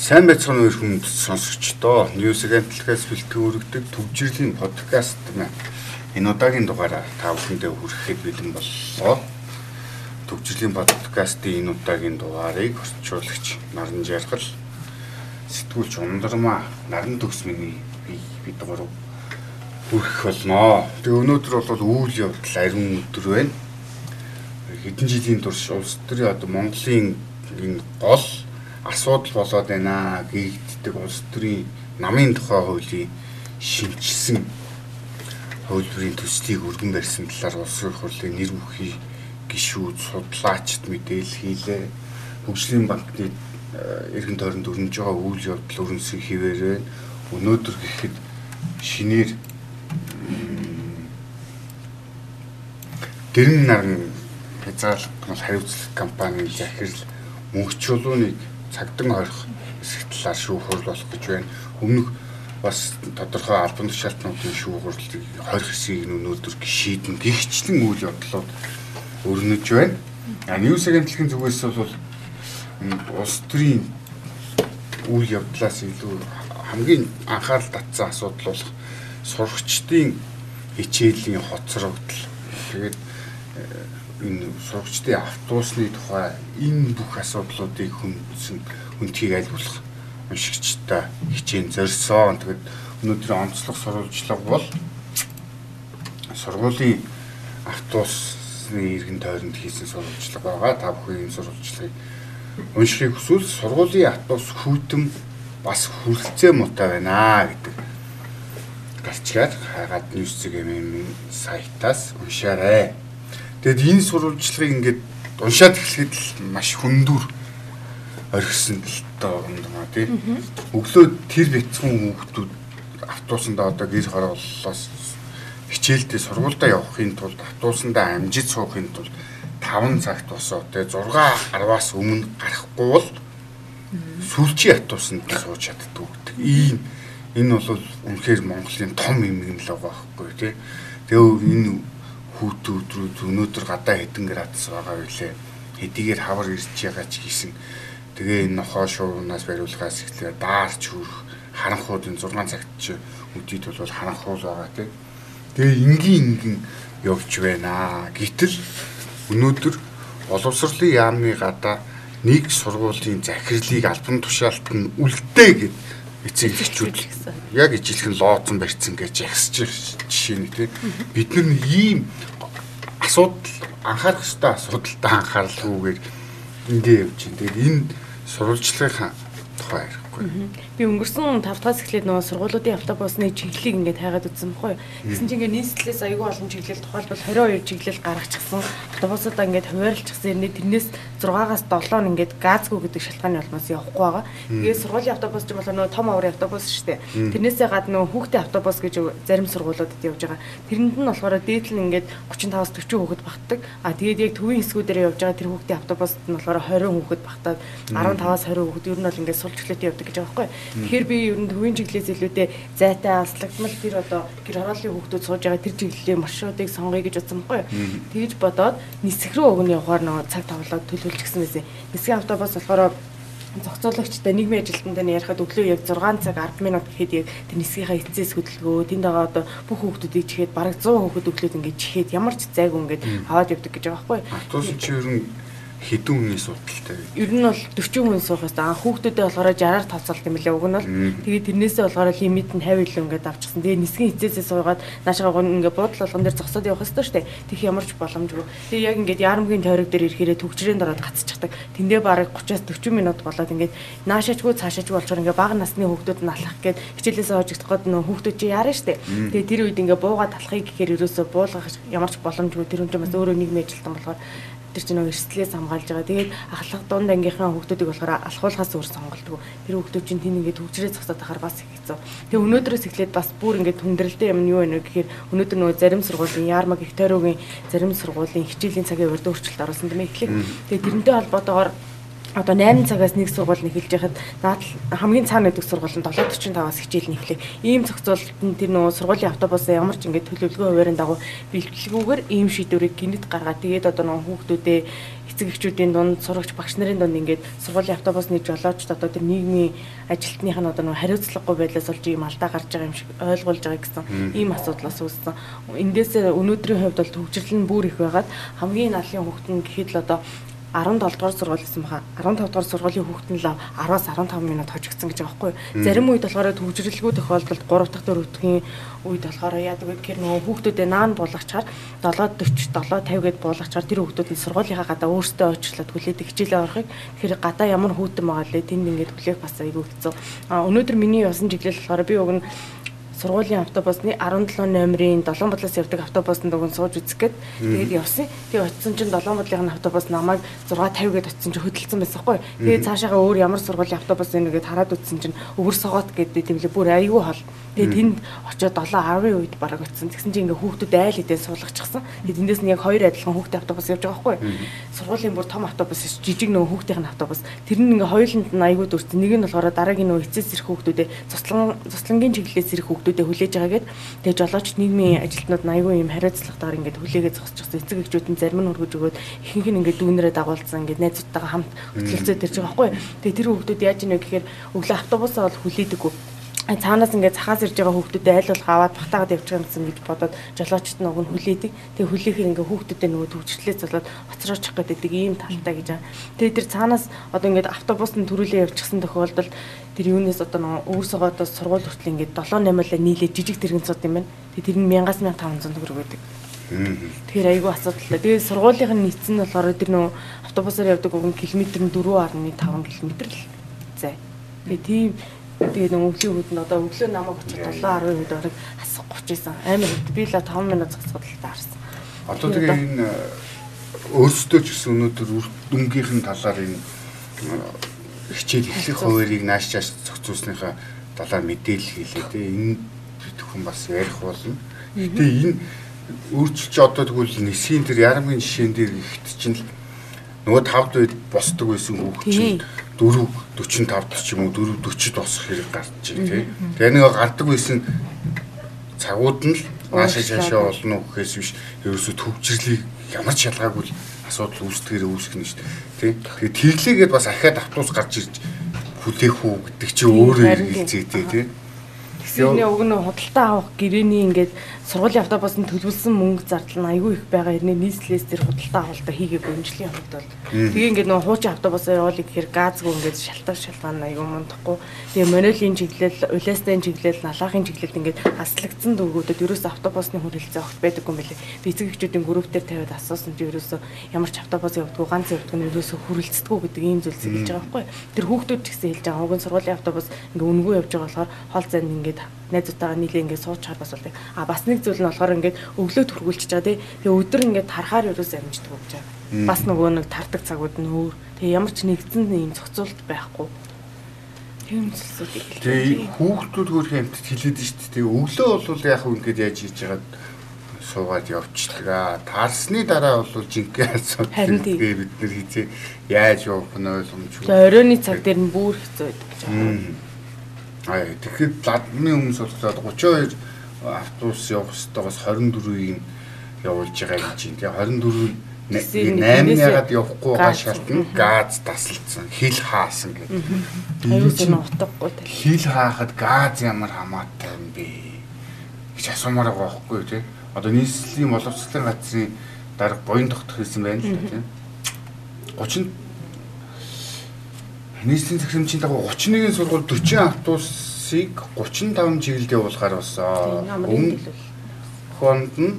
Сайн байцгаана уу хүнд сонсогчдоо. News Agent-аас бэлтгэн өргөдөг төвжирлийн подкаст маань энэ удаагийн дугаараа та бүхэндээ хүрэхэд бэлэн боллоо. Төвжирлийн подкастын энэ удаагийн дугаарыг орчуулагч Наран Жаргал сэтгүүлч Ундармаа Наран төгс миний бид гурав хүрэх болноо. Тэгээ өнөөдөр бол үйл явдал ариун өдөр байна. Хэдэн жилийн турш улс төрийн одоо Монголын энэ гол асуудал болоод байна гэгддэг улс төрийн намын тухай хуулийн шинжилсэн хуулбарын төслийг өргөн барьсан талаар улс төрийн хурлын нэр бүхий гишүүд судлаачд мэдээлэл хийлээ. Хөгжлийн банкны эргэн тойронд өрнөж байгаа үйл явдал өрнөсөй хിവэр байна. Өнөөдөр гэхэд шинээр гэрэн наран хязгаарлалт хариуцлага компани захирал мөнх чулууныг цагдан орох хэсэг талаар шүүхурл болох гэж байна. Өмнөх бас тодорхой албан тушаалтнуудын шүүхурлыг 20 хэсгийг өнөөдөр шийдэн гихчлэн үйл явдлууд өрнөж байна. А News агентлагийн зүгээс бол улс төрийн үйл явдлаас илүү хамгийн анхаарал татсан асуудал бол сурагчдын хичээлийн хоцрогдол. Тэгээд энэ сурагчдын автобусны тухай энэ бүх асуудлуудыг хүндсэн хүндхийг болох уншигчтай хичээн зорьсон. Тэгээд өнөөдрийн онцлог сурвалжлага бол сургуулийн автобусны иргэн тойронд хийсэн сурвалжлага байгаа. Та бүхэн энэ сурвалжлагыг уншихыг хүсвэл сургуулийн автобус хүйтэн бас хүрэлцээ муутай байна гэдэг гарчгаад хагаад ньюс-ийг юм сайтаас уншаарай. Тэгэд энэ сурвалжлагыг ингээд уншаад эхлэхэд л маш хүндүр орхисон талтай юм тий. Өглөө тэр бяцхан хүүхдүүд автобусандаа одоо гэр хорооллоос хичээлдээ сургуультай явахын тулд автобусандаа амжиж суухын тулд 5 цагт босоо тий 6 10-аас өмнө гарахгүй бол сүүлчийн автобусанд сууж чаддаг гэдэг. Ийм энэ бол үнэхээр Монголын том юм юм л байгаа байхгүй тий. Тэгээ энэ хүүтэн өдрүүд өнөөдөр гадаа хэдэн градус байгаа вэ? Хэдийгээр хавар ирж байгаа ч гэсэн тэгээ энэ нохоо шуунаас бариулахаас эхлээ даарч хүрэх харанхуудын 6 цагт ч үдийд бол харанхуул байгаа тийм. Тэгээ энгийн энгийн явж байна. Гэтэл өнөөдөр боловсролын яамны гадаа нэг сургуулийн захирлыг албан тушаалт нь үлдээ гэд эцэг эхчүүд яг ижилхэн лооцсон барьцсан гэж ягсч жишээ нь тийм бид нар ийм асуудал анхаарах ёстой асуудалтай анхааралгүйгээр ингэ явж байна. Тэгээд энэ сурвалжлагын тухай ярихгүй. Би өнгөрсөн 5 дахь эхлээд нөгөө сургуулиудын автобусны чиглэлийг ингээд хайгаад үзсэн байхгүй. Гэсэн чинь ингээд нийслэлээс аюул олон чиглэл тухайлбал 22 чиглэл гаргачихсан. Автобусуудаа ингээд хуваарлчихсан. Ирнэ тэрнээс 6-аас 7 нь ингээд газгүй гэдэг шалтгааны улмаас явахгүй байгаа. Тэгээд сургуулийн автобус ч болохоор нөгөө том аврын автобус шүү дээ. Тэрнээсээ гадна нөгөө хүүхдийн автобус гэж зарим сургуулиудад явж байгаа. Тэрэнд нь болохоор дээдл нь ингээд 35-аас 40 хүүхэд багтдаг. А тэгээд яг төвийн хэсгүүдээр явж байгаа тэр хүүхдийн автобусд нь болохоор 20 хүүхэд багтаад 15-аас 20 хүүхэд ер нь бол ингээд сул чиглэлд явдаг гэж байгаа байхгүй. Тэгэхээр би ер нь төвийн чиглэлээс илүүтэй зайтай алслагдмал тэр одоо гэр хорооллын хүүхдүүд сууж байгаа тэр чиглэлийн маршрутыг сонгоё гэж бодсон байхгүй. Тэгж бодоод нисэх рүү өгнө явахаар нөгөө цаг тавлаад төлөвлөж гисэн байсан. Нисгийн автобус болохоор зохицуулагчтай нийгмийн ажилтнтай нь ярихад өглөө яг 6 цаг 10 минут гэхэд яг тэр нисгийнхаа эцэс хөдөлгөө тэнд байгаа одоо бүх хүүхдүүдийг чихээд бараг 100 хүүхэд өглөөд ингээд чихээд ямар ч зайг ингээд аваад явдаг гэж байгаа байхгүй. Автобус чи ер нь хэдэн хүний судалтай вэ? Ер нь бол 40 хүн суух хэвээр аа хүүхдүүдэд болохоор 60-аар тооцоолт юм лээ уг нь бол. Тэгээд тэрнээсээ болохоор лимит нь 50 илүү ингээд авчихсан. Тэгээд нисгийн хизээсээ суугаад наашаа гон ингээд буудлын болгон дээр зогсоод явах хэвээр шүү дээ. Тэх ямар ч боломжгүй. Тэгээд яг ингээд ярамгийн тойрог дээр ирэхээрээ төгжрийн дороод гацчихдаг. Тэндээ бараг 30-аас 40 минут болоод ингээд наашаачгүй цаашаачгүй болчоор ингээд бага насны хүүхдүүд нь алхах гээд хичээлээс хожигдох гээд нөө хүүхдүүд чи яарна шүү дээ. Тэгээд тэр үед ингээд буугаад алхахыг гэхээр ерөөсөө буулгах ямар ч боломжгүй тэр хүн ч бас өөрөө нийгмийн ажилтан болохоор тэр чинь нөгөө эрсдлээс хамгаалж байгаа. Тэгээд ахлах дунд ангийнхаа хүүхдүүдийг болохоор алхуулахаас өөр сонголтгүй. Тэр хүүхдүүд чинь тэнд ингээд хөгжрээ зогсоод ахаар бас хэцүү. Тэгээд өнөөдрөөс эхлээд бас бүр ингээд хүндрэлтэй юм юу вэ гэхээр өнөөдөр нөгөө зарим сургуулийн Ярмаг Викториогийн зарим сургуулийн хичээлийн цагийн урд өөрчлөлт оруулсан ээ эхлэх. Тэгээд тэрнтэй холбоотойгоор одоо 8 цагаас нэг сургууль нь эхэлж байхад наад хамгийн цаана гэдэг сургууль нь 7:45-аас хичээл нь эхлэв. Ийм зохицуулалтанд тэр нөгөө сургуулийн автобусаа ямар ч ингэж төлөвлөгөө хуваарийн дагуу бэлтгэлгүйгээр ийм шийдвэрийг гинэт гаргаад тэгээд одоо нөгөө хүүхдүүдээ эцэг эхчүүдийн дунд сурагч багш нарын дунд ингээд сургуулийн автобусны жолоочд одоо тэр нийгмийн ажилтных нь одоо нөгөө хариуцлагагүй байдлаас болж ийм алдаа гарч байгаа юм шиг ойлгуулж байгаа гэсэн ийм асуудлаас үүссэн. Эндээсээ өнөөдрийн хувьд бол төвчрөл нь бүр их байгаад хамгийн наалын хүүхд нь гэхэд л одоо 17 дугаар сургууль гэсэн баха 15 дугаар сургуулийн хүүхэд нь л 10-аас 15 минут хожигдсан гэж байгаа байхгүй. Зарим үед болохоор төвжирлэггүй тохиолдолд 3 дахь төр өдгийн үед болохоор яадаг вэ гэхээр нөгөө хүүхдүүдээ наан буулгачаар 7:40 7:50 гээд буулгачаар тэр хүүхдүүд нь сургуулийнхаа гадаа өөрсдөө ойчлоод хүлээдэг хичээлээ орохыг тэгэхээр гадаа ямар хүүтэн байгаа лээ тэнд ингээд хүлээх бас айгүй хэцүү. А өнөөдөр миний явсан чиглэл болохоор би уг нь сургуулийн автобусны 17 номерын 7 бодлоос явдаг автобусанд өгөн сууж үзэх гээд тэгээд явсан. Тэгээд очисон чинь 7 бодлогын автобус намайг 6:50 гээд очисон чинь хөдөлсөн байсан хгүй. Тэгээд цаашаага өөр ямар сургуулийн автобус вэ гэгээд хараад үзсэн чинь өвөр согоот гэдэг тийм л бүр айгүй хол. Тэгээд тэнд очиод 7:10-ын үед бараг очисон. Тэгсэн чинь ингээ хүүхдүүд айл хэдэн суулгачихсан. Тэгээд эндээс нь яг хоёр адилхан хүүхдээ автобус явж байгаа хгүй. Сургуулийн бүр том автобус жижиг нөгөө хүүхдийн автобус. Тэр нь ингээ хоёуланд нь айгүй дүрсэн. Нэг нь болохоор дараагийн нөгөө эцэс ирэх хүүхдүүдээ цуслан цуслангийн чиглэлээс ирэх хүүхдүүд хүүхдүүдэд хүлээж байгаа гэд тэгээ жолооч нийгмийн ажилтнууд аюу юм хариуцлагатайгаар ингээд хүлээгээ зогсчихсон эцэг эхчүүд нь зарим нь хөргөж өгөөд ихэнх нь ингээд дүүнэрээ дагуулсан ингээд найзуудтайгаа хамт хөтлөлцөөд ирж байгаа байхгүй. Тэгээ тэр хүүхдүүд яаж ийнэ гэхээр өглөө автобусаа бол хүлээдэггүй цаанаас ингээд цахаас ирж байгаа хүүхдүүдэд айл болох аваад батаагаад явчих юмсан гэж бодоод жолоочт нэг нь хүлээдэг. Тэгээ хүлээхээр ингээд хүүхдүүдэд нөгөө төвчлээ залаад хоцроочих гэдэг ийм талтай гэж байгаа. Тэгээ тэр цаанаас одоо ингээд автобус нь төрүүлээ явчихсан тохиолдолд тэр юунаас одоо нөгөө өвөр согоодоос сургууль хүртэл ингээд 7 8-аа нийлээ жижиг тэрэгэн цууд юм байна. Тэгээ тэр нь 1500 төгрөг байдаг. Тэгэхээр айгүй асуудалтай. Тэгээ сургуулийнх нь нийцсэн нь болохоор тэр нөгөө автобусаар явдаг уг нь километр нь 4.5 км л зай. Тэгээ тийм Тэгээд өвлийн үед нь одоо өглөө намайг очиж 7:10 үед орог асах 30 исэн. Амар хэд би л 5 минут зогсоод л таарсан. Одоо тэгээ энэ э, өөрсдөө ч гэсэн өнөөдөр дүнгийнх нь талаар энэ э, хичээл эхлэх хуваарийг нааш чааш зохицуулсныхаа талаар мэдээлэл хийлээ те. Энэ бүхэн бас ярих болно. Гэтэ энэ өөрчилж одоо тэгвэл нисхийн тэр ярамгийн жишээн дээр ихт чинь нөгөө тавд үед босдог байсан хүүхд чинь 4 45 ч юм уу 4 40 босох хэрэг гарч ий тий. Тэгээ нэг гардаг байсан цагууд нь л наашаа цаашаа олно гэхээс биш ерөөсө төвчрлийг ямар ч шалгаагүй асуудал үүсдэгээр үүсгэх нь шүү дээ. Тий. Тэгээ тэглээгээд бас ахаад автобус гарч ирж хүлээх үү гэдэг чи өөрөө хэрэгэлцээтэй тий. Тэгсний уг нь худалдаа авах гэрээний ингээд сургуулийн автобусанд төлөвлөсөн мөнгө зардал нь айгүй их байгаа. Хэрнээ нийслэлээс тэр худалдаа авалтаа хийгээгүй өмжлийн хувьд бол. Тэгээ ингээд нөгөө хуучин автобусаар явуулъя гэхээр газгүй ингээд шалтар шалгаан айгүй мундахгүй. Тэгээ монолийн чиглэл улаастын чиглэл налаахын чиглэлд ингээд хаслагдсан дүүгүүдэд ерөөс автобусны хүрэлцээ огт байдаггүй мөлий. Би эцэг эхчүүдийн группээр тавиад асуусан чи ерөөсөө ямар ч автобус явдггүй ганц явдг нь ерөөсөө хүрэлцдэггүй гэдэг ийм зүйлс хэлж байгаа байхгүй. Тэр хүүхдүүд ч гэсэн хэлж байгаа. Уг нь сургуулийн автобус ингээд үнгүй явж байгаа болохоор хол зайд ингээд найзуудтайгаа нийлээ ингээд сууж чад бас болдог. А бас нэг зүйл нь болохоор ингээд өглөө төргүүлчихэж байгаа тий. Тэгээ өдөр ингээд тарахаар ерөөс амждаг гэж байгаа. Бас нөгөө нэг тардаг цагууд нь өөр. Тэгээ ямар ч нэгдсэн юм зохицуулт байхгүй. Тийм зүйлсүүдийг байгаа. Тэгээ хүүхдүүд хөрх амтд хилээд шүү дээ. Өглөө бол яг хөө ингээд яаж хийж байгаад суугаад явчихдаг аа. Таарсны дараа бол жинхэнэ асуудал тэгээ бид нар хизээ яаж явах нь ойлгомжгүй. Оройны цаг дээр нь бүр хэцүү байдаг гэж байна. Аа тэгэхээр ладны өмнөс болохоор 32 автобус явах ёстойгоос 24-ийг явуулж байгаа гэж байна. Тэгээ 24 8 ягаад явахгүй байгаа шалтгаан газ тасалдсан, хил хаасан гэдэг. Аюулгүй утгагүй tal. Хил хаахад газ ямар хамаатай юм бэ? гэж асуумаар байгаа байхгүй тий. Одоо нийслэлийн боловсролын газрын дарга буян тогтох хэлсэн байна л да тий. 30 нийслэлийн захирамжийн дагуу 31-ийн сургууль 40 автобусыг 35 чиглэлд явуулахаар болсон. Хонд нь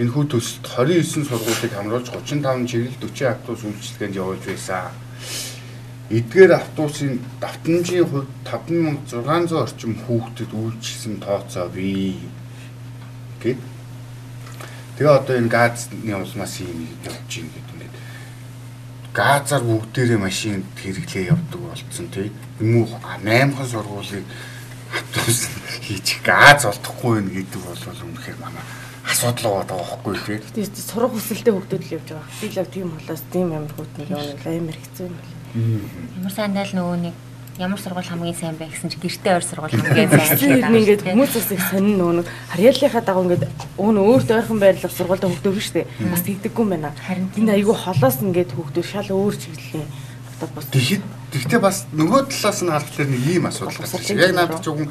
энэ хүү төсөлд 29 сургуулийг хамруулж 35 чиглэл 40 автобус үйлчилгээнд явуулж байсан. Эдгээр автобусын давтамжийн хувьд 5600 орчим хүүхдэд үйлчилсэн тооцоо бий. Гэт. Тэгээ одоо энэ газны улмаас юм явж юм гэдэг газар бүгдээрээ машин хэрэглээ явдаг болцсон тий. Юм уу 8хан сургуулийг автобус хийж газ олдохгүй байх гэдэг бол үнэхээр манай асуудал байгаа байхгүй тий. Тэгээд сурах хүсэлтэй хүмүүс л явж байгаа. Би л тийм болоос тийм амар хөтөн явна амар хэцүү юм байна. Ямар сайн дайл нөгөө нэг ямар сургууль хамгийн сайн бэ гэсэн чи гэртээ ойр сургууль хамгийн сайн гэдэг. Ингээд хүмүүс бас их сонин нөгөө нэг харьяалынхаа дагуу ингээд өөн өөртөө ойрхон байрлах сургуульд хөгдөв шүү дээ. Бас тэгдэггүй юм байна. Харин энэ айгүй холоос ингээд хөгдөв шал өөр чиглэлийн автобус. Тэгэхэд тэгтээ бас нөгөө талаас нь харахад нэг ийм асуудал гарч байна. Яг надад ч үгүй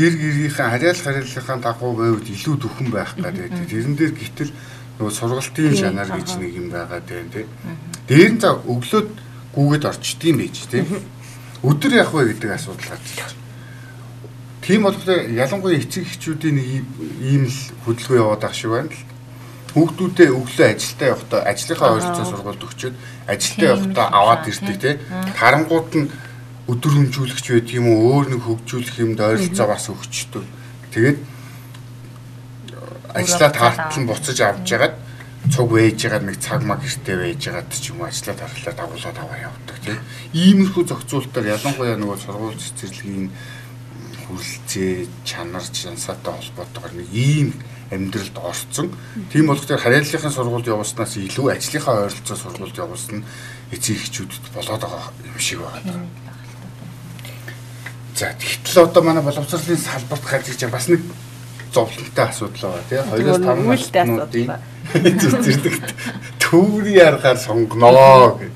гэр гэрийнхээ харьяал харьяалынхаа дагуу байвал илүү төхөн байх гэдэг. Тэрэн дээр гítэл нөгөө сургалтын шанаар гэж нэг юм байгаа дээ. Дээр нь за өглөөд гүгээд орчдгийм байж тий өдөр явах вэ гэдэг асуудал гарч байна. Тийм болохоор ялангуяа эцэг эхчүүдийн нэг ийм л хөдөлгөөн яваад ах шиг байна л. Хүүхдүүдээ өглөө ажилдаа явахдаа ажлынхаа ойролцоо сургуульд өгчөөд ажилдаа явахдаа аваад ирдэг тий. Харангууд нь өдөр хөнжүүлэгч байдаг юм уу өөр нэг хөгжүүлэх юмд ойролцоо бас өгчдөг. Тэгээд ажлаа таартал нь буцаж авч ягаад цуг вээж байгаа нэг цаг маг гэртээ вээж байгаад ч юм уу ажиллаад харлаа дагуулад аваа явдаг тийм. Иймэрхүү зохицуултаар ялангуяа нөгөө сургууль цэцэрлэгийн хүрлцээ чанар чансаатай холбоотойгоор нэг ийм амьдралд орцсон. Тийм болохоор харьяаллынхаа сургуульд явуулснаас илүү ажлынхаа ойролцоо сургуульд явуулсан эцэг эхчүүдэд болоод байгаа юм шиг байна. За тэгтэл одоо манай боловсролын салбарт гарч иж бас нэг зовлонтой асуудал байгаа тийм. 2-5 насны зүзэрдэг төврийн аргаар сонгоноо гэх.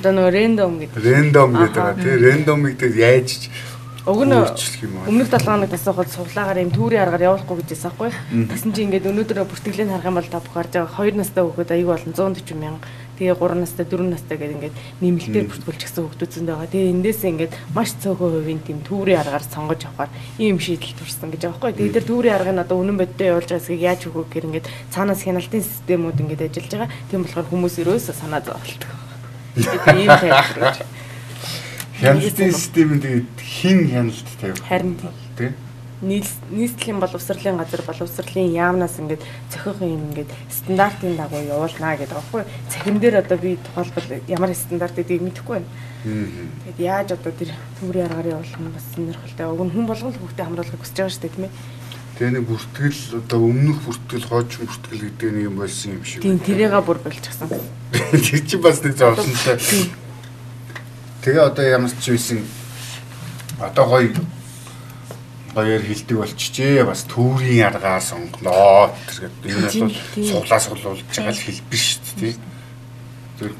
Одоо нөгөө рандом гэдэг. Рандом гэдэг байгаа тий. Рандомыг дээр яаж Уг нь өмнөх 7 хоног тасахад суглаагаар юм түүрийн аргаар явуулахгүй гэжсэн байхгүй. Тасан чи ингээд өнөөдөр бүртгэлийг харах юм бол та бүх харж байгаа 2 настай хүүхэд аяг болон 140 мянга тэгээ 3 настай 4 настай гэдэг ингээд нэмэлтээр бүртгүүлж гисэн хүүхдүүд зөндөө байгаа. Тэгээ эндээс ингээд маш цөөхөн хувийн тийм түүрийн аргаар сонгож авахар ийм шийдэл турсан гэж байгаа байхгүй. Тэгээ тэр түүрийн аргыг одоо үнэн бодтой явуулж байгаасыг яаж өгөх гэр ингээд цаанаас хяналтын системүүд ингээд ажиллаж байгаа. Тийм болохоор хүмүүс ерөөсөө санаа зовлтдаг. Тэгээ ийм тайлбар. Хяналтын системэнд тэгээд хин хяналт тавих. Харин тийм нийслэлийн боловсролын газар боловсролын яамнаас ингээд цохих юм ингээд стандартын дагуу явуулнаа гэдэг аахгүй. Цахим дээр одоо би тухайлбал ямар стандарт гэдгийг мэдэхгүй байна. Тэгэд яаж одоо тэр төврийн аргаар явуулах нь бас сонирхолтой. Уг нь хүн болгон хүүхдээ хамруулахыг хүсэж байгаа шүү дээ тийм ээ. Тэгээ нэг бүртгэл одоо өмнөх бүртгэл хоочин бүртгэл гэдэг нэг юм болсон юм шиг. Тийм тэрийгээ бүр болчихсон. Тэр чинь бас нэг зовлонтой. Тэгээ одоо ямар ч байсан одоо гоё гоёэр хилдэг болчихжээ. Бас төврийн аргаар сонгоноо. Тэр энэ бол суглаа суглуулж байгаа л хэл биш шүү дээ.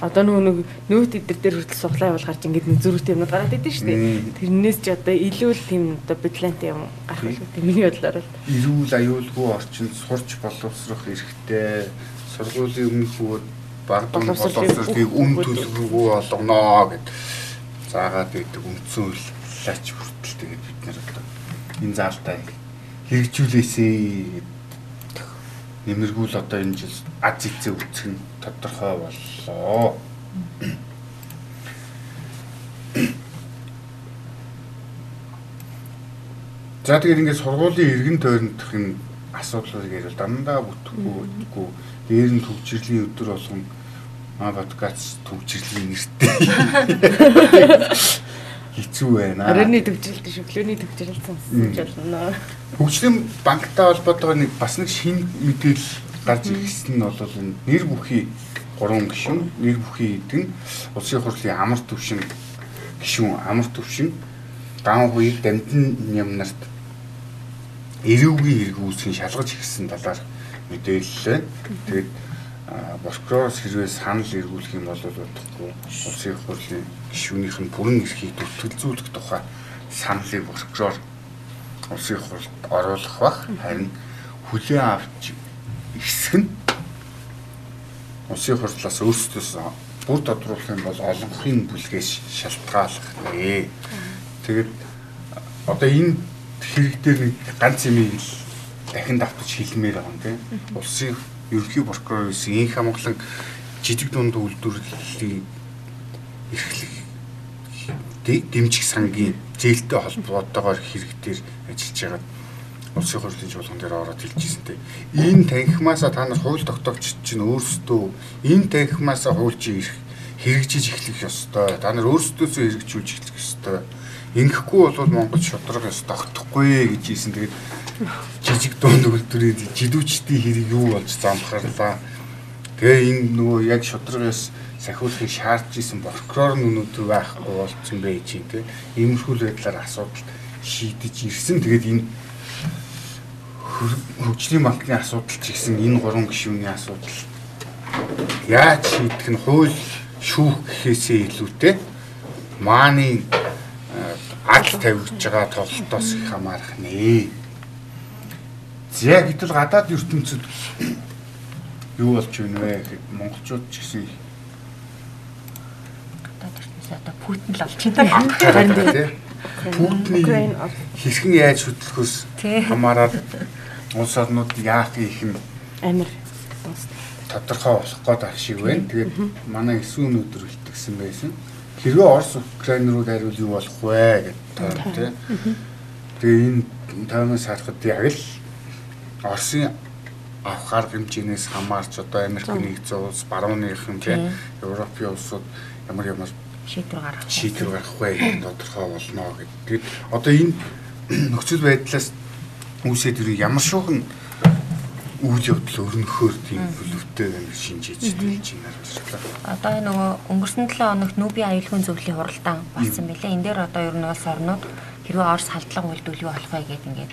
Одоо нөгөө нэг нөөт эдэр дээр хүртэл суглаа явуул гарч ингээд нэг зөрүүтэй юмнууд гараад идэв шүү дээ. Тэрнээс ч одоо илүү л тийм одоо бидлантай юм гарах үү. Миний бодлоор л эрүүл аюулгүй орчинд сурч боловсрох эрхтэй сургуулийн өмнөх бөгөөд баг боловсролыг үн төлөвлөгөө олгоноо гэд заагаад байдаг үндсэн үйл лаач хүртэл тэгээд бид нэр одоо энэ заалтаа хэрэгжүүлээсэй. Нэмэргүүл одоо энэ жил аз эцэг үүсэх нь тодорхой боллоо. За тэгээд ингээд сургуулийн эргэн тойрондох энэ асуудлыг ярил. Дандаа бүтэхгүй дээр нь төвчрлийн өдөр болгон маа подкаст төвчрлийн нэртэй хэцүү байна. Оройны төвчлөлт шөглөөний төвчлөлт сонсож байна. Хөгжлийн банктай холбоотойгоо нэг бас нэг шинэ мэдээлэл гарч ирсэн нь бол нэр бүхий гурван гишүүн нэр бүхий нь улсын хурлын амар төвшин гишүүн амар төвшин даан хуйг дамжин нямнарт эрүүгийн хэрэг үүсгэн шалгаж ирсэн талаар мэдээлэлээ. Тэгээд прокуророос хэрвээ санал эргүүлэх юм бол бодохгүй улсын хурлын гишүүнийх нь бүрэн эрхийг төлөвлөзүүлэх тухай саналыг прокурор улсын хурлд оруулах бах харин хүлээн авч эсэх нь улсын хурлаас өөрсдөөс бүр тодруулах юм бол олонхын бүлгээс шалтгааллах нэ. Тэгээд одоо энэ хэрэг дээр нэг ганц юм дахин давтаж хэлмээр байгаа юм тийм. Улсын ерөнхий прокурор байсан инх хамгаалан жижиг дунд үйлдвэрлэлийг эрхлэх дэмжих сангийн зээлтэй холбоотойгоор хэрэгтээр ажиллаж байгаа улсын хурлын чуулган дээр ороод хэлжсэнтэй. Энэ танхимаасаа та нар хууль тогтоогч чинь өөрсдөө энэ танхимаасаа хуульчийн ирэх хэрэгжиж эхлэх ёстой. Та нар өөрсдөөсөө хэрэгжүүлж эхлэх ёстой. Ингэхгүй бол Монгол шудраг ёс тогтохгүй гэж хэлсэн. Тэгээд жижиг дунд үйлдвэрийн жидүүчдийн хэрэг юу болж замхарлаа. Тэгээ энэ нөгөө яг шударгаас сахиулахыг шаардж исэн прокурор нь өнөөдөр байхгүй болцсон байж те. Иймэрхүү байдлаар асуудал шийдэж ирсэн. Тэгээд энэ хөгжлийн банкны асуудал ч гэсэн энэ гурван гишүүний асуудал яаж шийдэх нь хууль шүүх гэхээсээ илүүтэй мааны ад тавьж байгаа тоглолтоос их хамаарах нэ. За гэтэл гадаад ертөнцид юу болж байна вэ гэхэд монголчууд ч гэсэн гадаад ертөнцид одоо Путин л олж тийм Путиний хэрхэн яаж хөдлөхөөс хамаарал улс орнууд яах их юм амир тодорхой болох гээд ах шиг байна. Тэгээд манай эсвэн өнөдөр илтгэсэн байсан. Хэрвээ Орос Украин руу дайрвал юу болох вэ гэдэг тийм. Тэгээ энэ таймаас харахад яг л Оросын авах арга хэмжээнээс хамаарч одоо Америкийн нэгдсэн улс, барууныхан тийм Европын улсууд ямар ямар шийдвэр гаргах шийдвэр гаргах вэ гэдэг тодорхой болно гэдэг. Одоо энэ нөхцөл байдлаас үүсээд ирэх ямар шуухан үйл явдал өрнөхөөр тийм бүлөвтэй байна шинжиж хэлж байна. Одоо энэ нөгөө өнгөрсөн 7 хоногт Нүбийн аюулгүй зөвлөлийн хуралдаан болсон байлээ. Энд дээр одоо ер нь улс орнууд хэрвээ Орос халдлага үйлдвэл юу болох вэ гэдэг ингээд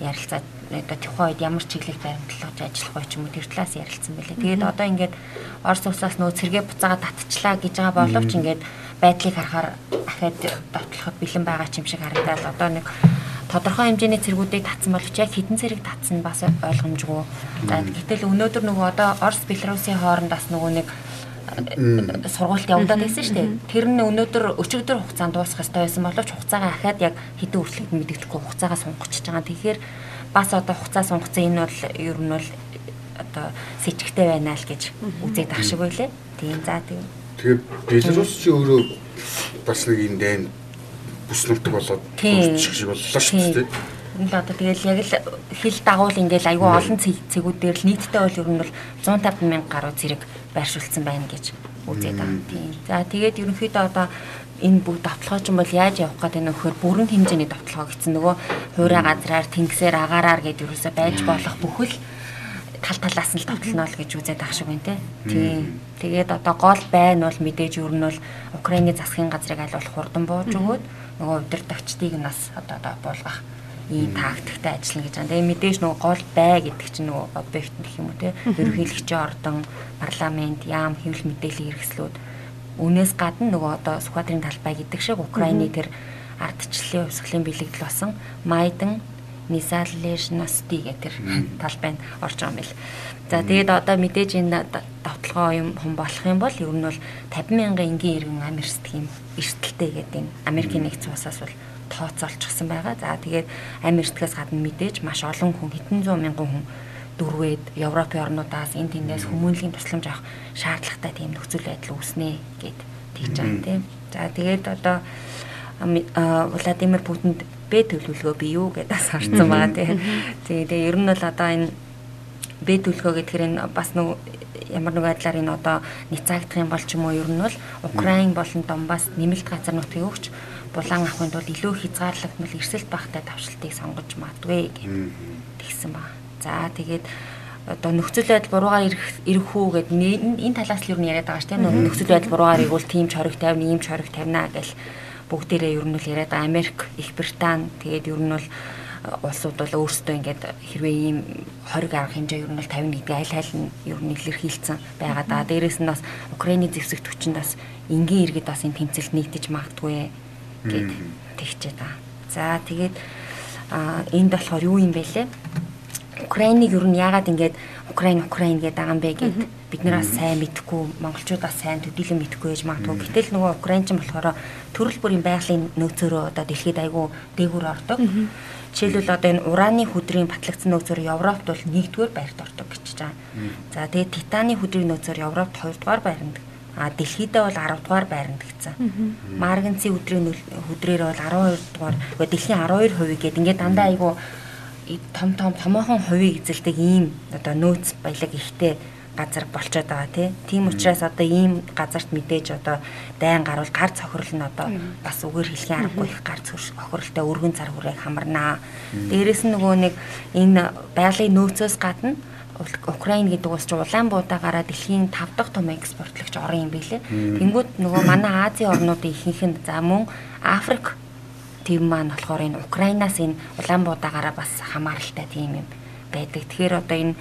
ярилцаад одоо тухайн үед ямар чиглэл баримтлаж ажиллах вэ ч юм уу тэр талаас ярилцсан байлээ. Тэгээд одоо ингээд Орос улсаас нөө цэргээ буцаага татчлаа гэж байгаа боловч ингээд байдлыг харахаар ахаад дотлоход бэлэн байгаа ч юм шиг харагдаад одоо нэг тодорхой хэмжээний цэргүүдийг татсан боловч яг хэдэн цэрэг татсан бас ойлгомжгүй. Гэтэл өнөөдөр нөгөө одоо Орос Белорусын хооронд бас нөгөө нэг сургуульд явагдаад байсан шүү дээ. Тэр нь өнөөдөр өчигдөр хугацаанд дуусах ёстой байсан боловч хугацаагаа ахаад яг хэдэн хүртэл мэдэгдэхгүй хугацаагаа сунгачиж байгаа. Тэгэхээр бас одоо хугацаа сунгацсан энэ бол ер нь бол одоо сэжигтэй байна л гэж үзээд ах шиг байлээ. Тийм за тийм. Тэгээ Беларусь чи өөрөө бас нэг юм дайн бүс нутаг болоод дуусчих шиг боллоо шүү дээ. Ингээл одоо тэгэл яг л хил дагуул ингээл айгүй олон цэгүүд дээр л нийтдээ бол ер нь бол 150 мянга гаруй зэрэг байршуулсан байна гэж үзээд байгаа. Тийм. За тэгээд ерөнхийдөө одоо энэ бүгд давталгоо ч юм бол яаж явах гэдэг нь вөхөр бүрэн хэмжээний давталгоо гэсэн нөгөө хуурай газраар тэнгисээр агаараар гэдэг юусоо байж болох бүхэл тал талаас нь давтална л гэж үзээд ах шиг байна те. Тийм. Тэгээд одоо гол байна бол мэдээж ер нь бол Украиний засгийн газрыг аль болох хурдан бууж өгөөд нөгөө удирдагчдыг нь бас одоо одоо буулгах ийм тактиктэй ажиллана гэж байна. Тэгээ мэдээж нөгөө гол бай гэдэг чинь нөгөө объект гэх юм уу те. Ерөнхийлөгчийн ордон, парламент, яам, хэвлэл мэдээллийн хэрэгслүүд үнээс гадна нөгөө одоо Сүхбаатарын талбай гэдэг шиг Украины тэр ардчлалын хувьсгалын бэлэгдэл болсон Майдан Нисаллешности гэх тэр талбайд орж байгаа юм бэл. За тэгээд одоо мэдээж энэ давталгоо юм хүн болох юм бол ер нь бол 50 мянган энгийн иргэн амир сэтгийм эрсдэлтэй гэдэг энэ Америкийн нэгдсэн улсаас бол тооцоолчихсан байгаа. За тэгээд амир сэтгээс гадна мэдээж маш олон хүн хэдэн зуун мянган хүн дөрвээд Европын орнуудаас энэ тэндээс хүмүүнлэгийн тусламж авах шаардлагатай тийм нөхцөл байдал үүснэ гэд тэгж байгаа тийм. За тэгээд одоо Владимир Путинд Б төлөвлөгөө бий юу гэдээ асарсан байгаа тийм. Тэгээ ер нь бол одоо энэ Б төлөвлөгөө гэдгээр энэ бас нэг ямар нэг байдлаар энэ одоо няцаагдах юм бол ч юм уу ер нь бол Украин болон Донбасс нэмэлт газар нутгийг өгч булан авахын тулд илүү хязгаарлагдмал эрсэлт багтай давшилтыг сонгож магадгүй тэгсэн ба. За тэгээд одоо нөхцөл байдал буруугаар ирэх үү гэд энэ талаас л юу яриад байгаа ш тийм нөхцөл байдал буруугаар игүүл тийм ч хориг тавина, ийм ч хориг тавина гэл бүгдээрээ ер нь л яриад Америк, Их Британи тэгээд ер нь бол э, улсууд бол өөрсдөө ингээд хэрвээ ийм 20 арга хэмжээ ер нь бол 50 гэдэг аль аль нь ер нь илэрхийлсэн байгаа да. Дээрээс нь бас Украины зэвсэгтүүчэнд бас энгийн иргэд бас энэ тэмцэлд нэгдэж магадгүй гэд тэгчээ та. За тэгээд энд болохоор юу юм бэ лээ? Украиныг ер нь яагаад ингээд Украин Украин гэдэг байгаа юм бэ гэд бид нараас сайн мэдхгүй монголчуудаас сайн төдийлөн мэдхгүй байж магадгүй. Гэтэл нөгөө украинчин болохоор төрөл бүрийн байгалийн нөөцөөрөө одоо дэлхийд айгүй дээгүүр ордог. Жишээлбэл одоо энэ ураны хөдрийн батлагдсан нөөцөөр Европт бол 1-р байрт ордог гэж байгаа. За тэгээд титаны хөдрийн нөөцөөр Европт 2-р байранд а дэлхийдээ бол 10 дугаар байранд гэсэн. Марганцын өдрийн хөдрөөр бол 12 дугаар. Гэхдээ дэлхийн 12% гээд ингээд дандаа айгүй том том томоохон хувийг эзэлдэг ийм одоо нөөц баялаг ихтэй газар болчиход байгаа тий. Тийм учраас одоо ийм газарт мэдээж одоо дайн гарвал гар цохирол нь одоо бас үгээр хэлхийн аргагүй их гар цохиролтой өргөн цар хүрээг хамарнаа. Дээрээс нь нөгөө нэг энэ байгалийн нөөцөөс гадна Украин гэдэг улс чинь Улаанбаатараараа дэлхийн 5 дахь том экспортлогч орн юм билээ. Тэнгүүд нөгөө манай Азийн орнуудын ихэнх нь за мөн Африк тийм маань болохоор энэ Украинаас энэ Улаанбаатараараа бас хамааралтай тийм юм байдаг. Тэгэхээр одоо энэ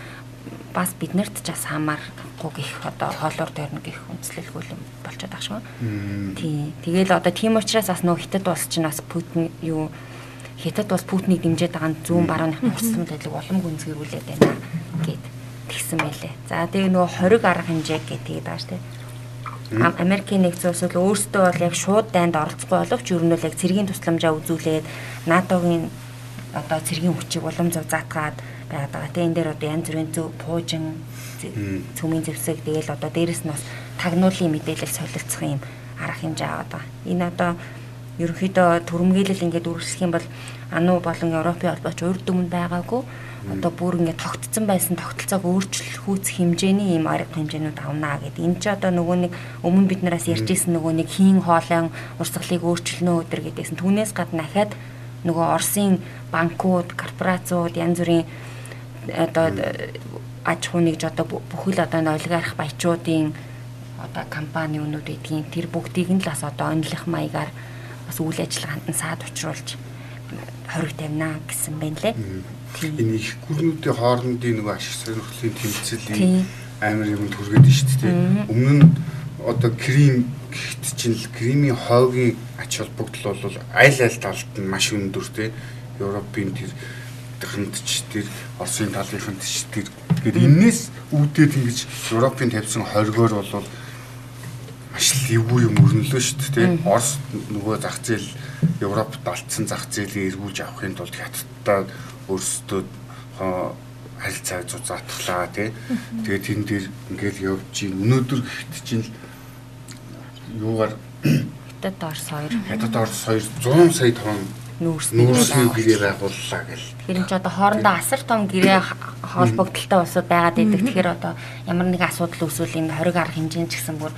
бас биднэрт ч бас хамаарахгүй гих одоо хоолоор тойрно гих үндэслэлгүй юм болчиход байгаа шүү. Тий. Тэгэл одоо тийм учраас бас нөгөө хятад улс чинь бас Путин юу хятад улс Путинийг дэмжиж байгаа нь зүүн барууны хурцсан байдлыг улам гүнзгийрүүлээд байна гэд тэгсэн байлээ. За тэгээ нөгөө 20 арга хэмжээ гэдэг байгаа шүү дээ. Америкийн нэгдсэн улс бол өөрсдөө бол яг шууд дайнд оролцохгүй боловч ер нь бол яг цэргийн тусламжаа үзүүлээд НАТОгийн одоо цэргийн хүчийг улам зов заатгаад байгаад байгаа. Тэгээ энэ дээр одоо янз бүрийн зөв пуужин цөмийн зэвсэг тэгээл одоо дээрэс нь бас тагнуулын мэдээлэл солилцох юм арга хэмжээ аваад байгаа. Энэ одоо ерөнхийдөө төрөмгийлэл ингээд үргэлжлэх юм бол ануу болон Европын холбооч урд өмнө байгаагүй одоо бүр ингээд тогтцсон байсан тогтолцоог өөрчлөх үүс хэмжээний ийм арга хэмжээнүүд авнаа гэдэг. Энэ ч одоо нөгөө нэг өмнө бид нараас ярьжсэн нөгөө нэг хийн хоолойн урсгалыг өөрчлөнө өдр гэдгээс түүнээс гадна дахиад нөгөө Оросын банкуд, корпорациуд янз бүрийн одоо аж ахуй нэгж одоо бүхэл одоо олигарх баячуудын одоо компани өнүүд гэдгийг тэр бүгдийг нь л бас одоо онлох маягаар бас үйл ажиллагаанд нь саад учруулж хориг тавина гэсэн байна лээ энэ их гүрнүүдийн хоорондын нөгөө ашиг сонирхлын тэмцэл амар юм төргээд шүү дээ. Өмнө нь одоо Крим гэхт чинь л Кримийн хойгийн ач холбогдол бол аль аль талд нь маш өндөр те. Европын тэр хандч тэр Оросын талынхан ч тэр гээд энээс үүдээд ингэж Европын тавьсан хоригоор бол маш левгүй юм өрнөлөө шүү дээ. Орос нөгөө зах зээл Европт алдсан зах зээлийг эргүүлж авахын тулд хятадтай өөрсдөө харилцааг зузаатглаа тий. Тэгээд тэн дээр ингээл явж ийн өнөөдөр гэхэд чинь юугаар хятад орс хоёр хятад орс хоёр 100 сая тонн нүүрсний гэрээ байгууллаа гэл. Тэгэхээр энэ ч одоо хоорондоо асар том гэрээ холбогдолтой улсууд байгаад идэг. Тэгэхээр одоо ямар нэгэн асуудал үүсвэл энэ 20 арга хэмжээнд ч гэсэн бүр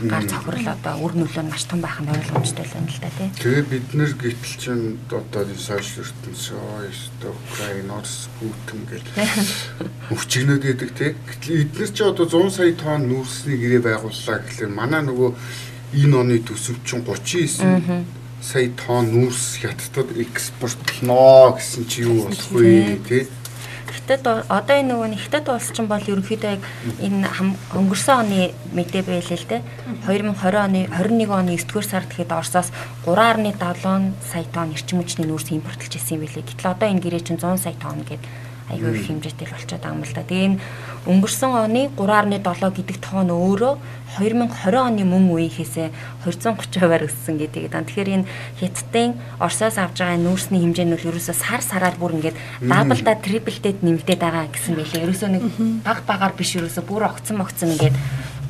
гар цохрол одоо үр нөлөө нь маш том байх нь ойлгомжтой л байна л да тий. Тэгээ бид нэр гэтэл чинь одоо сошиал ертөнц шоо Украин Орос Путин гэл өвчгнөд гэдэг тий. Гэтэл эдгээр чи одоо 100 сая тонн нүүрсний гэрээ байгууллаа гэхэлэр манай нөгөө энэ оны төсөв чинь 39 сая тонн нүүрс хятадд экспортлноо гэсэн чи юу болох вэ тий хятад одоо энэ нөгөө хятад улс чинь бол ерөнхийдөө яг энэ өнгөрсөн оны мэдээ байлээ л дээ. 2020 оны 21 оны 9 дугаар сард гэхэд Оросоос 3.7 сая тонн эрчим хүчний нүүрс импортлж ирсэн юм билээ. Гэтэл одоо энэ гэрээ чинь 100 сая тонн гэдэг айгүй их хэмжээтэй болчиход байгаа юм л да. Тэгээ энэ өнгөрсөн оны 3.7 гэдэг тоо нь өөрөө 2020 оны мөн үеийнхээсээ 230%-аар өссөн гэдэг. Тэгэхээр энэ хятадын Оросоос авж байгаа нүүрсний хэмжээ нь бол ерөөсөө сар сараар бүр ингээд даблда триплтэд нэмэгдээд байгаа гэсэн байлээ. Ерөөсөө нэг баг багаар биш ерөөсөө бүр огцон могцон ингээд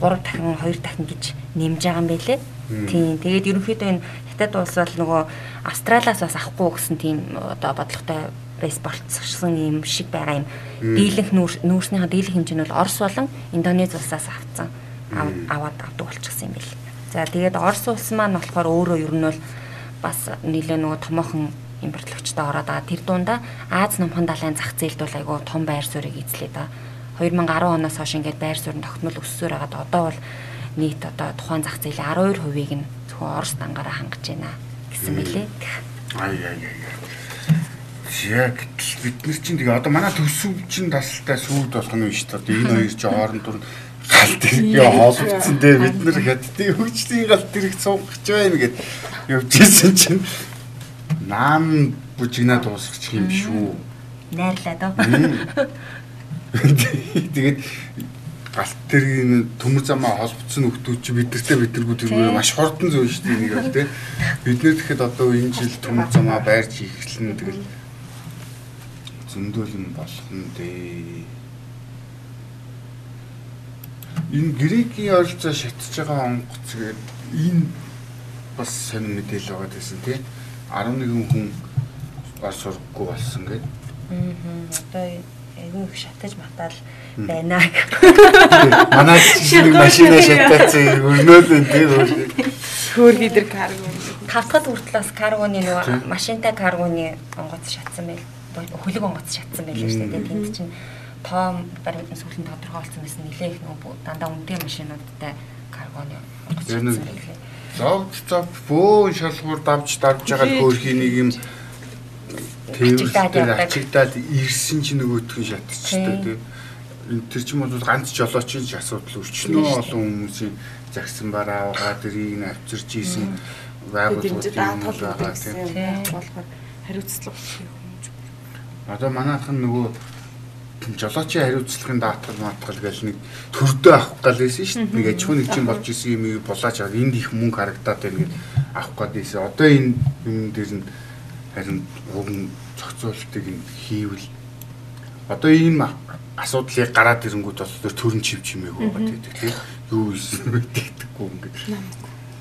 3 дахин 2 дахин гэж нэмж байгаа юм байлээ. Тийм. Тэгээд ерөнхийдөө энэ хятад улс бол нөгөө Австралиас бас авахгүй гэсэн тийм одоо бодлоготой бейс болцсон юм шиг байгаа юм. Дийлэнх нүүрснийхаа дийлэнх хэмжээ нь бол Орос болон Индонез улсаас авцсан аваад авдаг болчихсон юм бэл. За тэгээд Орос улс маань болохоор өөрөө ер нь бол бас нэлээ нөгөө томоохон импортлогчтой ороод байгаа. Тэр дундаа Аз намхан далайн зах зээлд бол айгүй том байр суурийг эзлээ да. 2010 оноос хойш ингээд байр суурь тогтмол өссөөр хагаад одоо бол нийт одоо тухайн зах зээлийн 12%-ийг нь зөвхөн Орос дангаараа хангаж байна гэсэн мэлээ. Ай ай ай. Яг бид нар чинь тэгээ одоо манай төсөв чинь тасалтай сүйд болох нь биш та. Энэ хоёр чи хооронд дур галт би хоолцсон дээ бид нар хятадын хөгжлийн галт тэрэг цугч байна гэд явж исэн чинь наан бүжигнаа дуусгачих юм биш үү? Найрлаа доо. Тэгээд галт тэргийн төмөр замаа холбогдсон нөхдүүд чи бидэртээ бидэргүй тэр маш хурдан зөө шүү дээ нэг бол тий. Бид нэр тэгэхэд одоо энэ жил төмөр замаа байрч ихлэн тэгэл зөндөөлн болох нь дээ. Энэ грекийн ойролцоо шатж байгаа онгоц гээд энэ бас сонир мэдээлэл байгаа гэсэн тий. 11 хүн бас сургахгүй болсон гээд. Аа. Одоо айгүй их шатаж матаал байна гэх. Манай чинь машина шатаацсан өрнөөл энэ тийм Хөөр хидэр карго. Тавтахад хүртэл бас каргоны нөгөө машинтай каргоны онгоц шатсан байл. Хөлөг онгоц шатсан байлаа шүү дээ. Тэнд чинь тоо баримт сүүлийн тодорхойлсон байсан нэлээ их нөгөө дандаа үнэтэй машинуудтай каргоны онгоц шатсан байлаа. Зов зов бөөн шалгуур давж давж байгаа хөөрхийн нэг юм тэрвэртэй ачигдаад ирсэн чинь нөгөөтгөн шатчихдаг тийм. Тэр чинь бол ганц жолоочийн асуудал өчнөө олон хүмүүсийн загсан бараа байгаа дэрийг нь авчирч ийсэн байгууллагууд байгаа тийм. болохоор хариуцлага Одоо манайхан нөгөө жолоочийн хариуцлагын даатгал маатгал гэж нэг төрдөө авах гал байсан шүү дээ. Нэг аж ахуйн нэгжийн болж исэн юм уу булаач энд их мөнгө харагдаад байна гэж авах гээд байсан. Одоо энэ юм дээр нь харин уг нь зохицуултыг нь хийвэл одоо ийм асуудлыг гараад ирэнгүүт бас тэр төрн чив чимээгүй байгаа тийм юу ийсэн мэддэггүй ингээд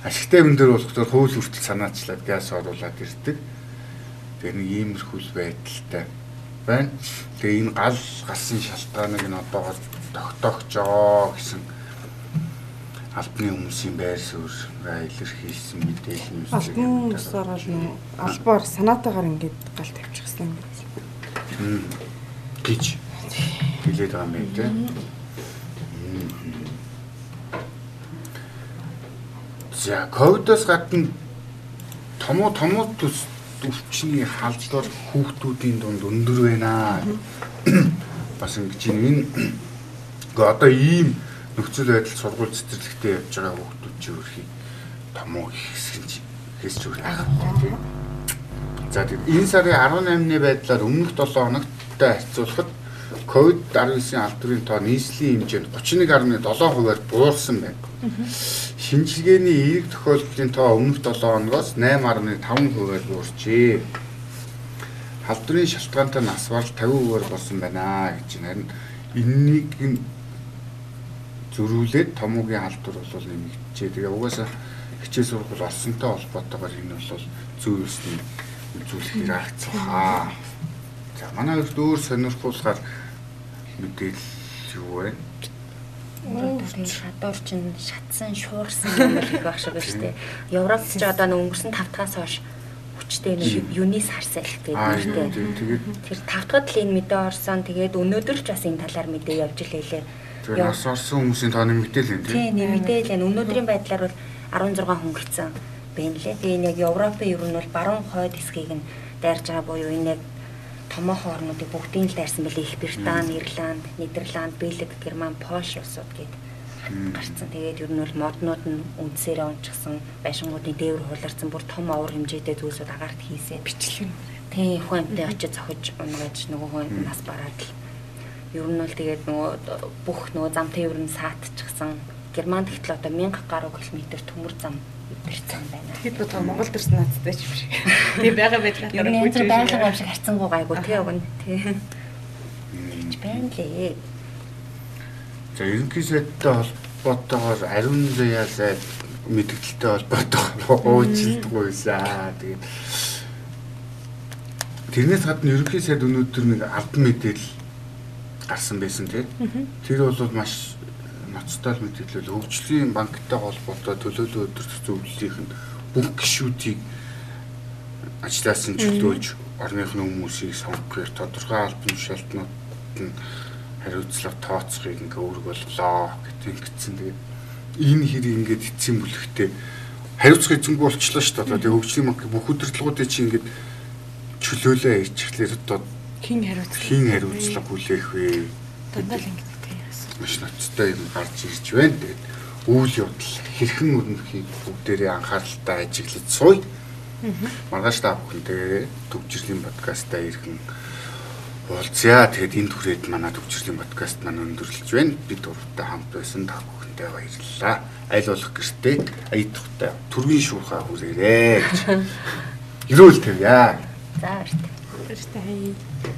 ашигтай юм дээр болохоор хууль хүртэл санаачлаад газ оруулаад ирдэг. Тэгээ нэг иймэрхүүл байдалтай байна. Тэгээ энэ гал галсан шалтгааныг нь одоогоор тогтоогчоо гэсэн албаны хүмүүсийн байр суурь илэрхийлсэн мэдээлэл нь албан хүмүүсээр бол албаар санаатаагаар ингээд гал тавьчихсан юм гэж хэлээд байгаа юм байна тийм. За ковидос гадна томоо томоо төс өвчний халдлаар хүүхдүүдийн дунд өндөр байна. Бас ингэж энэ гэхдээ одоо ийм нөхцөл байдал сургууль цэцэрлэгтээ явж байгаа хүүхдүүд чи өрхий томоо их хэсэг чи хэсч өрх ах тийм. За тэгээд энэ сарын 18-ны байдлаар өмнөх 7 хоногттой харьцуулахад COVID-19 алдрын тоо нийслэлийн хэмжээнд 31.7%-аар буурсан байна. Шинжилгээний эерэг тохиолдлын тоо өмнөх 7 хоногоос 8.5%-аар буурчээ. Халдварын шалтгаантай нас барал 50%-аар болсон байна гэж байна. Энэнийг зөрүүлээд томоогийн халдвар бол нэмэгдэжээ. Тэгээ угаасаа хичээл сургууль олсонтой холбоотойгоор энэ бол зөв ёсны үзүүлэх хэрэгцээ хаа. За манай хувьд өөр сонирхуулгаар мэдээлэл юу вэ? Өөрөөр шадуур чинь шатсан шуурсан юм их байх шиг байна шүү дээ. Европт ч одоо нэг өнгөрсөн 5 дахаас хойш хүчтэй нэг юунис харсан л гэдэг нэртэй. Тэр 5 дахад л энэ мэдээ орсон. Тэгээд өнөөдөр ч бас энэ талаар мэдээ явж илээ. Тэгээд нас орсон хүмүүсийн тооны мэдээлэл энэ тийм. Тийм мэдээлэл энэ өнөөдрийн байдлаар бол 16 хүн гэрсэн байна лээ. Тэгээд энэ яг Европын ер нь бол баруун хойд хэсгийг нь дайрж байгаа буюу энэ яг томоохон орнуудыг бүгдийг л дайрсан байлээ. Их Британи, Ирланд, Нидерланд, Бэлэг, Герман, Польш улсууд гээд гарцсан. Тэгээд ер нь бол моднууд нь үндсээрээ унчихсан, байшингуудын дээвэр хуларсан бүр том овор хэмжээтэй зүйлсүүд агаарт хийсээ бичлэг. Тийм хүнтэй очиж зохиж унгаж нөгөө хүн нас бараад л ер нь бол тэгээд нөгөө бүх нөгөө зам тээвэр нь саатчихсан. Германд гэтэл одоо 1000 гаруй километр төмөр зам ирсэн байна. Тэгэхэд бод Монгол төрсөн наацтай ч юм шиг. Тийм байгаа байдлаар янз бүр байгаль юм шиг харцсангүй гайгүй тий өгн тий. Гэж байна лээ. За ерөнхий сайдтай холбоотойгоор ариун заяа сайд мэдээлэлтэй холбоотойгоор уучлалт гуйсаа. Тэгээд тэрнээс гадна ерөнхий сайд өнөөдөр нэг албан мэдээлэл гарсан байсан тий. Тэр бол маш ноцтой мэдээлэл хөгжлийн банктай холбоотой төлөөлөл өдөрт зөвлөлийнх нь бүх гишүүдийг ажлаас нь чөлөөлж орныхны хүмүүсийг сонгохоор тодорхой албан шалтнууд нь хариуцлага тооцохыг ингээ үүрэг боллоо гэдэг ингэсэн. Тэгээд энэ хэрэг ингээд эцсийн бүлэгтээ хариуцах эзэнгүй болчлоо шүү дээ. Тэгээд хөгжлийн банк бүх удирдлагуудыг чи ингээд чөлөөлөө ичгэлээр одоо хин хариуцлага хин хариуцлага хүлээх вэ? Дандаа л ингэ маш ноцтой юм гарч ирж байна. Тэгээд үйл явдал хэрхэн өрнөхийг бүгдээрээ анхааралтай ажиглаж суй. Маргааш та бүхэндээ төвчрлийн подкастаа ирхэн уулзъя. Тэгээд энэ түрээд манай төвчрлийн подкаст маань өндөрлөж байна. Бид дуртай хамт байсан та бүхэндээ баярлалаа. Айл болох гэртээ аятахтай түргийн шуурхаа хүрээрээ гэж. Ерөөл тавья. За баярлалаа. Баярлалаа.